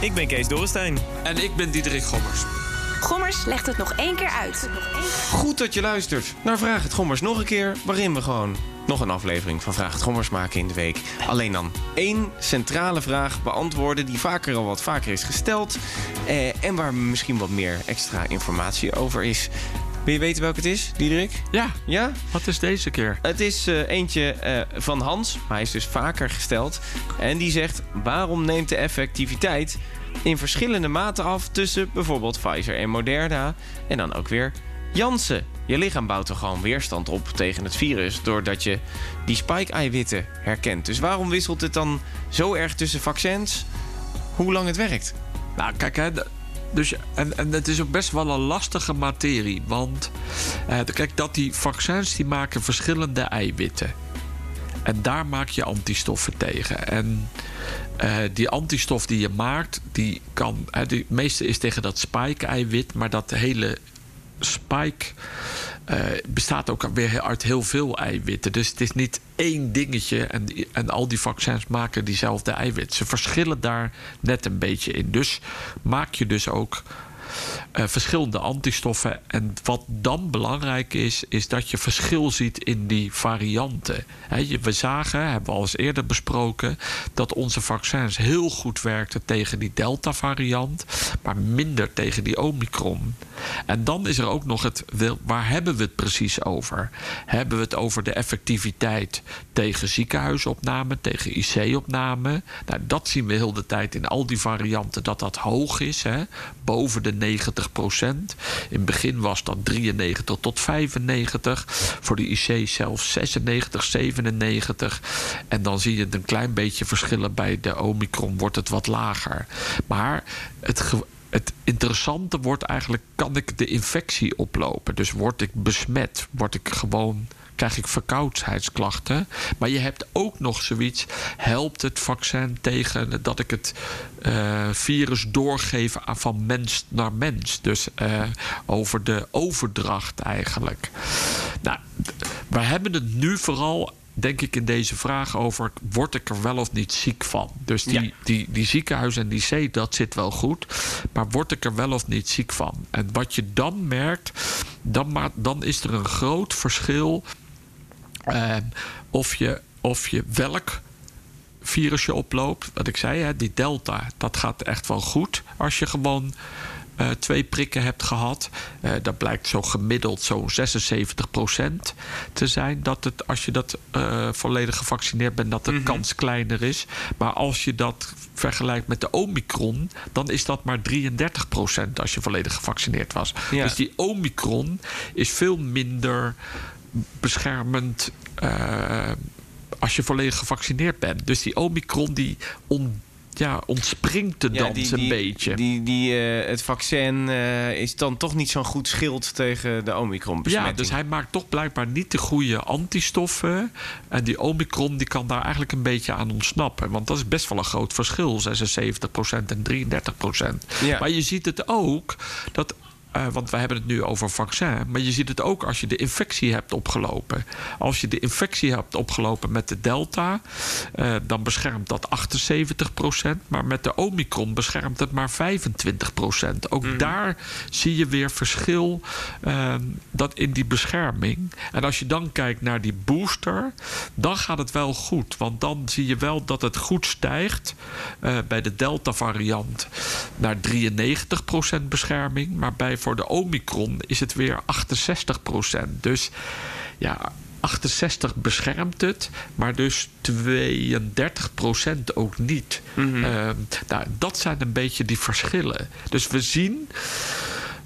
Ik ben Kees Dorrestein. En ik ben Diederik Gommers. Gommers legt het nog één keer uit. Goed dat je luistert naar Vraag het Gommers nog een keer, waarin we gewoon nog een aflevering van Vraag het Gommers maken in de week. Alleen dan één centrale vraag beantwoorden die vaker al wat vaker is gesteld eh, en waar misschien wat meer extra informatie over is. Wil je weten welke het is, Diederik? Ja, Ja? wat is deze keer? Het is eh, eentje eh, van Hans, maar hij is dus vaker gesteld. En die zegt: waarom neemt de effectiviteit in verschillende maten af tussen bijvoorbeeld Pfizer en Moderna en dan ook weer Janssen? Je lichaam bouwt er gewoon weerstand op tegen het virus doordat je die spike-eiwitten herkent. Dus waarom wisselt het dan zo erg tussen vaccins? Hoe lang het werkt? Nou, kijk, hè, dus, en, en het is ook best wel een lastige materie. Want eh, kijk, dat die vaccins die maken verschillende eiwitten. En daar maak je antistoffen tegen. En eh, die antistof die je maakt, die kan. Die meeste is tegen dat spike-eiwit, maar dat hele spike eh, bestaat ook weer uit heel veel eiwitten. Dus het is niet één dingetje en, en al die vaccins maken diezelfde eiwit. Ze verschillen daar net een beetje in. Dus maak je dus ook eh, verschillende antistoffen. En wat dan belangrijk is, is dat je verschil ziet in die varianten. We zagen, hebben we al eens eerder besproken, dat onze vaccins heel goed werkten tegen die Delta-variant, maar minder tegen die Omicron. En dan is er ook nog het, waar hebben we het precies over? Hebben we het over de effectiviteit tegen ziekenhuisopname, tegen IC-opname? Nou, dat zien we heel de tijd in al die varianten dat dat hoog is, boven de 90 procent. In het begin was dat 93 tot 95. Voor de IC zelfs 96, 97. En dan zie je het een klein beetje verschillen bij de Omicron, wordt het wat lager. Maar het, het interessante wordt eigenlijk: kan ik de infectie oplopen? Dus word ik besmet? Word ik gewoon. Krijg ik verkoudheidsklachten? Maar je hebt ook nog zoiets. Helpt het vaccin tegen dat ik het eh, virus doorgeef aan- van mens naar mens? Dus eh, over de overdracht eigenlijk. Nou, we hebben het nu vooral denk ik in deze vraag over... word ik er wel of niet ziek van? Dus die, Ja. die, die ziekenhuis en die C, dat zit wel goed. Maar word ik er wel of niet ziek van? En wat je dan merkt, dan, ma- dan is er een groot verschil... eh, of, je, of je welk virus je oploopt. Wat ik zei, hè, die delta, dat gaat echt wel goed. Als je gewoon eh, twee prikken hebt gehad. Eh, dat blijkt zo gemiddeld zo'n 76% te zijn. Dat het, als je dat eh, volledig gevaccineerd bent, dat de kans kleiner is. Maar als je dat vergelijkt met de Omicron, dan is dat maar 33% als je volledig gevaccineerd was. Ja. Dus die Omicron is veel minder beschermend eh, als je volledig gevaccineerd bent. Dus die Omicron die on, ja, ontspringt de dans een beetje. Die, die, eh, het vaccin eh, is dan toch niet zo'n goed schild tegen de Omicron-besmetting. ja, dus hij maakt toch blijkbaar niet de goede antistoffen. En die Omicron die kan daar eigenlijk een beetje aan ontsnappen. Want dat is best wel een groot verschil, 76% en 33%. Ja. Maar je ziet het ook dat. Eh, want we hebben het nu over vaccin. Maar je ziet het ook als je de infectie hebt opgelopen. Als je de infectie hebt opgelopen met de Delta, eh, dan beschermt dat 78%. Maar met de Omicron beschermt het maar 25%. Ook daar zie je weer verschil eh, dat in die bescherming. En als je dan kijkt naar die booster, dan gaat het wel goed. Want dan zie je wel dat het goed stijgt eh, bij de Delta-variant naar 93% bescherming. Maar bij voor de Omicron is het weer 68%. Dus ja. 68 beschermt het, maar dus 32% ook niet. Nou, dat zijn een beetje die verschillen. Dus we zien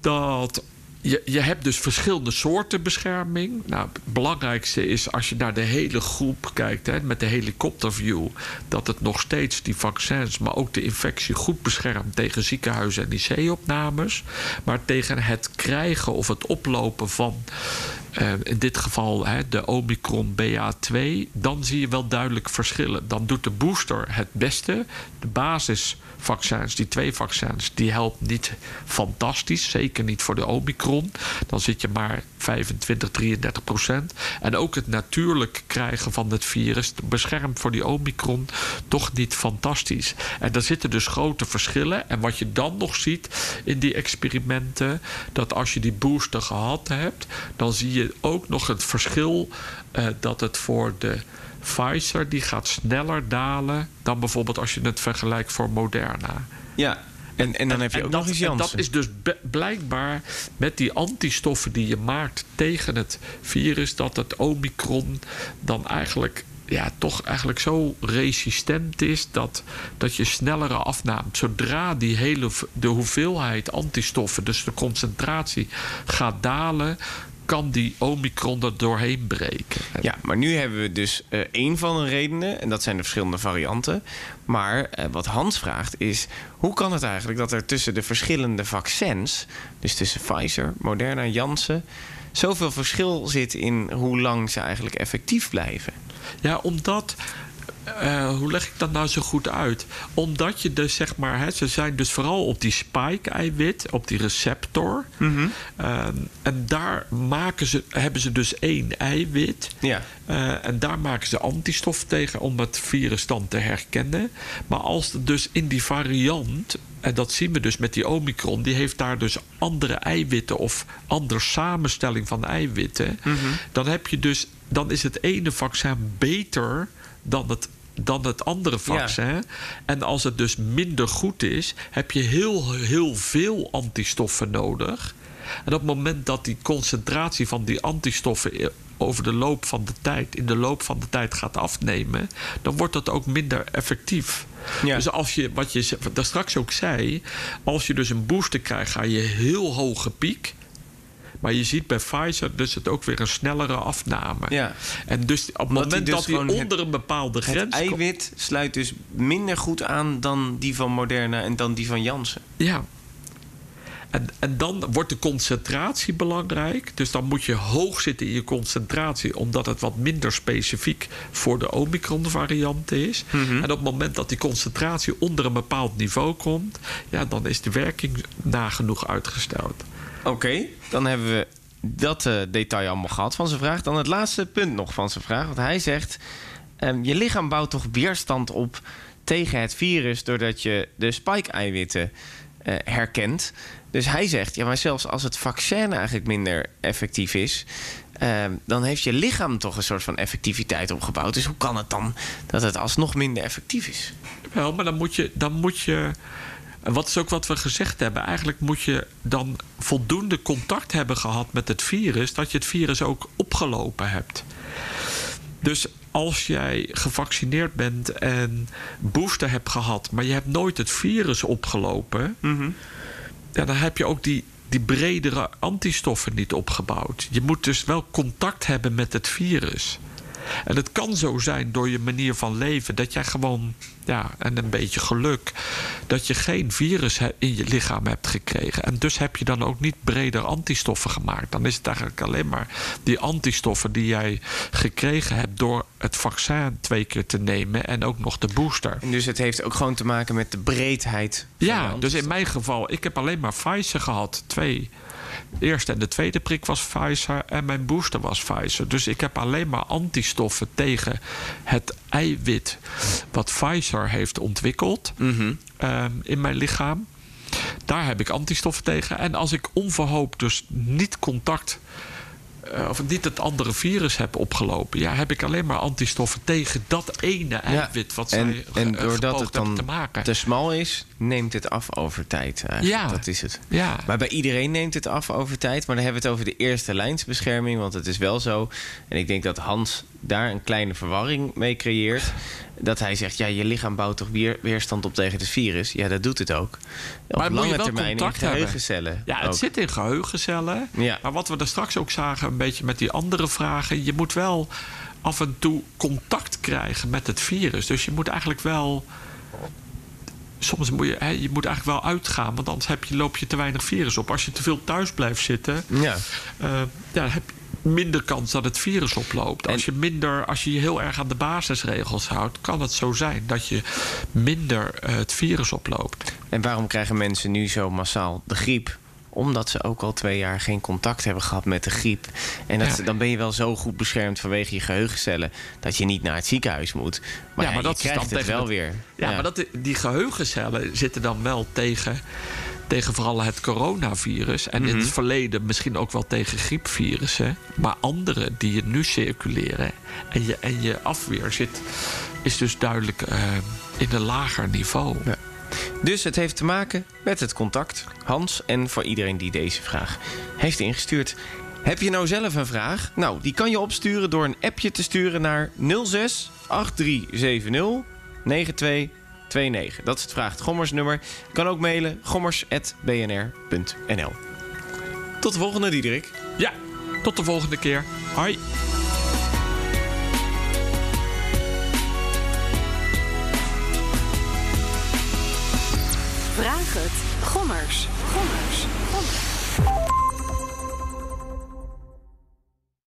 dat je, je hebt dus verschillende soorten bescherming. Nou, het belangrijkste is als je naar de hele groep kijkt, hè, met de helikopterview, dat het nog steeds die vaccins, maar ook de infectie goed beschermt tegen ziekenhuizen en IC-opnames. Maar tegen het krijgen of het oplopen van eh, in dit geval hè, de Omicron BA2, dan zie je wel duidelijk verschillen. Dan doet de booster het beste. De basisvaccins, die twee vaccins, die helpt niet fantastisch. Zeker niet voor de Omicron. Dan zit je maar 25, 33 procent. En ook het natuurlijk krijgen van het virus beschermt voor die Omicron toch niet fantastisch. En daar zitten dus grote verschillen. En wat je dan nog ziet in die experimenten, dat als je die booster gehad hebt, dan zie je ook nog het verschil uh, dat het voor de Pfizer die gaat sneller dalen dan bijvoorbeeld als je het vergelijkt voor Moderna. Ja, en, en dan heb je ook nog eens Janssen. Dat is dus blijkbaar met die antistoffen die je maakt tegen het virus, dat het Omicron dan eigenlijk ja, toch eigenlijk zo resistent is dat, dat je snellere afnaamt. Zodra die hele de hoeveelheid antistoffen, dus de concentratie, gaat dalen, kan die Omicron er doorheen breken. Ja, maar nu hebben we dus uh, één van de redenen, en dat zijn de verschillende varianten. Maar uh, wat Hans vraagt is: hoe kan het eigenlijk dat er tussen de verschillende vaccins, dus tussen Pfizer, Moderna, Janssen, zoveel verschil zit in hoe lang ze eigenlijk effectief blijven? Ja, omdat uh, hoe leg ik dat nou zo goed uit? Omdat je dus zeg maar, hè, ze zijn dus vooral op die spike-eiwit, op die receptor. Mm -hmm. uh, en daar maken ze, hebben ze dus één eiwit. Ja. Uh, en daar maken ze antistof tegen om het virus dan te herkennen. Maar als het dus in die variant, en dat zien we dus met die Omicron, die heeft daar dus andere eiwitten of andere samenstelling van eiwitten. Mm -hmm. Dan heb je dus, dan is het ene vaccin beter dan het dan het andere vaccin. Ja. En als het dus minder goed is, heb je heel, heel veel antistoffen nodig. En op het moment dat die concentratie van die antistoffen over de loop van de tijd, in de loop van de tijd gaat afnemen, dan wordt dat ook minder effectief. Ja. Dus als je, wat je daar straks ook zei, als je dus een booster krijgt, ga je heel hoge piek. Maar je ziet bij Pfizer dus het ook weer een snellere afname. Ja. En dus op het moment dus dat hij onder het, een bepaalde grens... Het eiwit sluit dus minder goed aan dan die van Moderna en dan die van Janssen. Ja. En, en dan wordt de concentratie belangrijk. Dus dan moet je hoog zitten in je concentratie... omdat het wat minder specifiek voor de Omicron-variant is. Mm -hmm. En op het moment dat die concentratie onder een bepaald niveau komt... Ja, dan is de werking nagenoeg uitgesteld. Oké, dan hebben we dat uh, detail allemaal gehad van zijn vraag. Dan het laatste punt nog van zijn vraag. Want hij zegt: um, Je lichaam bouwt toch weerstand op tegen het virus. doordat je de spike-eiwitten uh, herkent. Dus hij zegt: Ja, maar zelfs als het vaccin eigenlijk minder effectief is. Uh, dan heeft je lichaam toch een soort van effectiviteit opgebouwd. Dus hoe kan het dan dat het alsnog minder effectief is? Wel, maar dan moet je. Dan moet je en wat is ook wat we gezegd hebben? Eigenlijk moet je dan voldoende contact hebben gehad met het virus, dat je het virus ook opgelopen hebt. Dus als jij gevaccineerd bent en booster hebt gehad, maar je hebt nooit het virus opgelopen, -hmm. ja, dan heb je ook die, die bredere antistoffen niet opgebouwd. Je moet dus wel contact hebben met het virus. En het kan zo zijn door je manier van leven dat jij gewoon, ja, en een beetje geluk, dat je geen virus in je lichaam hebt gekregen. En dus heb je dan ook niet breder antistoffen gemaakt. Dan is het eigenlijk alleen maar die antistoffen die jij gekregen hebt door het vaccin twee keer te nemen en ook nog de booster. En dus het heeft ook gewoon te maken met de breedheid. ja, dus in mijn geval, ik heb alleen maar Pfizer gehad, twee de eerste en de tweede prik was Pfizer en mijn booster was Pfizer. Dus ik heb alleen maar antistoffen tegen het eiwit wat Pfizer heeft ontwikkeld mm -hmm. um, in mijn lichaam. Daar heb ik antistoffen tegen. En als ik onverhoopt dus niet contact uh, of niet het andere virus heb opgelopen, ja, heb ik alleen maar antistoffen tegen dat ene eiwit wat en, zij En doordat het dan te, maken. te smal is, neemt het af over tijd. Eigenlijk. Ja. Dat is het. Ja. Maar bij iedereen neemt het af over tijd. Maar dan hebben we het over de eerste lijnsbescherming. Want het is wel zo. En ik denk dat Hans daar een kleine verwarring mee creëert. Dat hij zegt, ja, je lichaam bouwt toch weer, weerstand op tegen het virus. Ja, dat doet het ook. Op maar lange moet je wel termijn in geheugencellen. hebben. Ja, het ook. zit in geheugencellen. Ja. Maar wat we er straks ook zagen, een beetje met die andere vragen. Je moet wel af en toe contact krijgen met het virus. Dus je moet eigenlijk wel. Soms moet je, hè, je moet eigenlijk wel uitgaan, want anders heb je, loop je te weinig virus op. Als je te veel thuis blijft zitten, Ja. uh, ja, heb, minder kans dat het virus oploopt. Als je, minder, als je je heel erg aan de basisregels houdt, kan het zo zijn dat je minder eh, het virus oploopt. En waarom krijgen mensen nu zo massaal de griep? Omdat ze ook al twee jaar geen contact hebben gehad met de griep. En dat, Ja. dan ben je wel zo goed beschermd vanwege je geheugencellen... dat je niet naar het ziekenhuis moet. Maar, Ja, ja, maar dat je is dan krijgt het tegen wel weer. Ja, maar dat, die geheugencellen zitten dan wel tegen, tegen vooral het coronavirus. En in Mhm. het verleden misschien ook wel tegen griepvirussen. Maar andere die je nu circuleren en je, en je afweer zit, is dus duidelijk eh, in een lager niveau. Ja. Dus het heeft te maken met het contact. Hans, en voor iedereen die deze vraag heeft ingestuurd. Heb je nou zelf een vraag? Nou, die kan je opsturen door een appje te sturen naar 06 8370 9229. Dat is het vraagt Gommersnummer. Je kan ook mailen gommers.bnr.nl. Tot de volgende, Diederik. Ja, tot de volgende keer. Hoi. Vraag het. Gommers. Gommers. Gommers.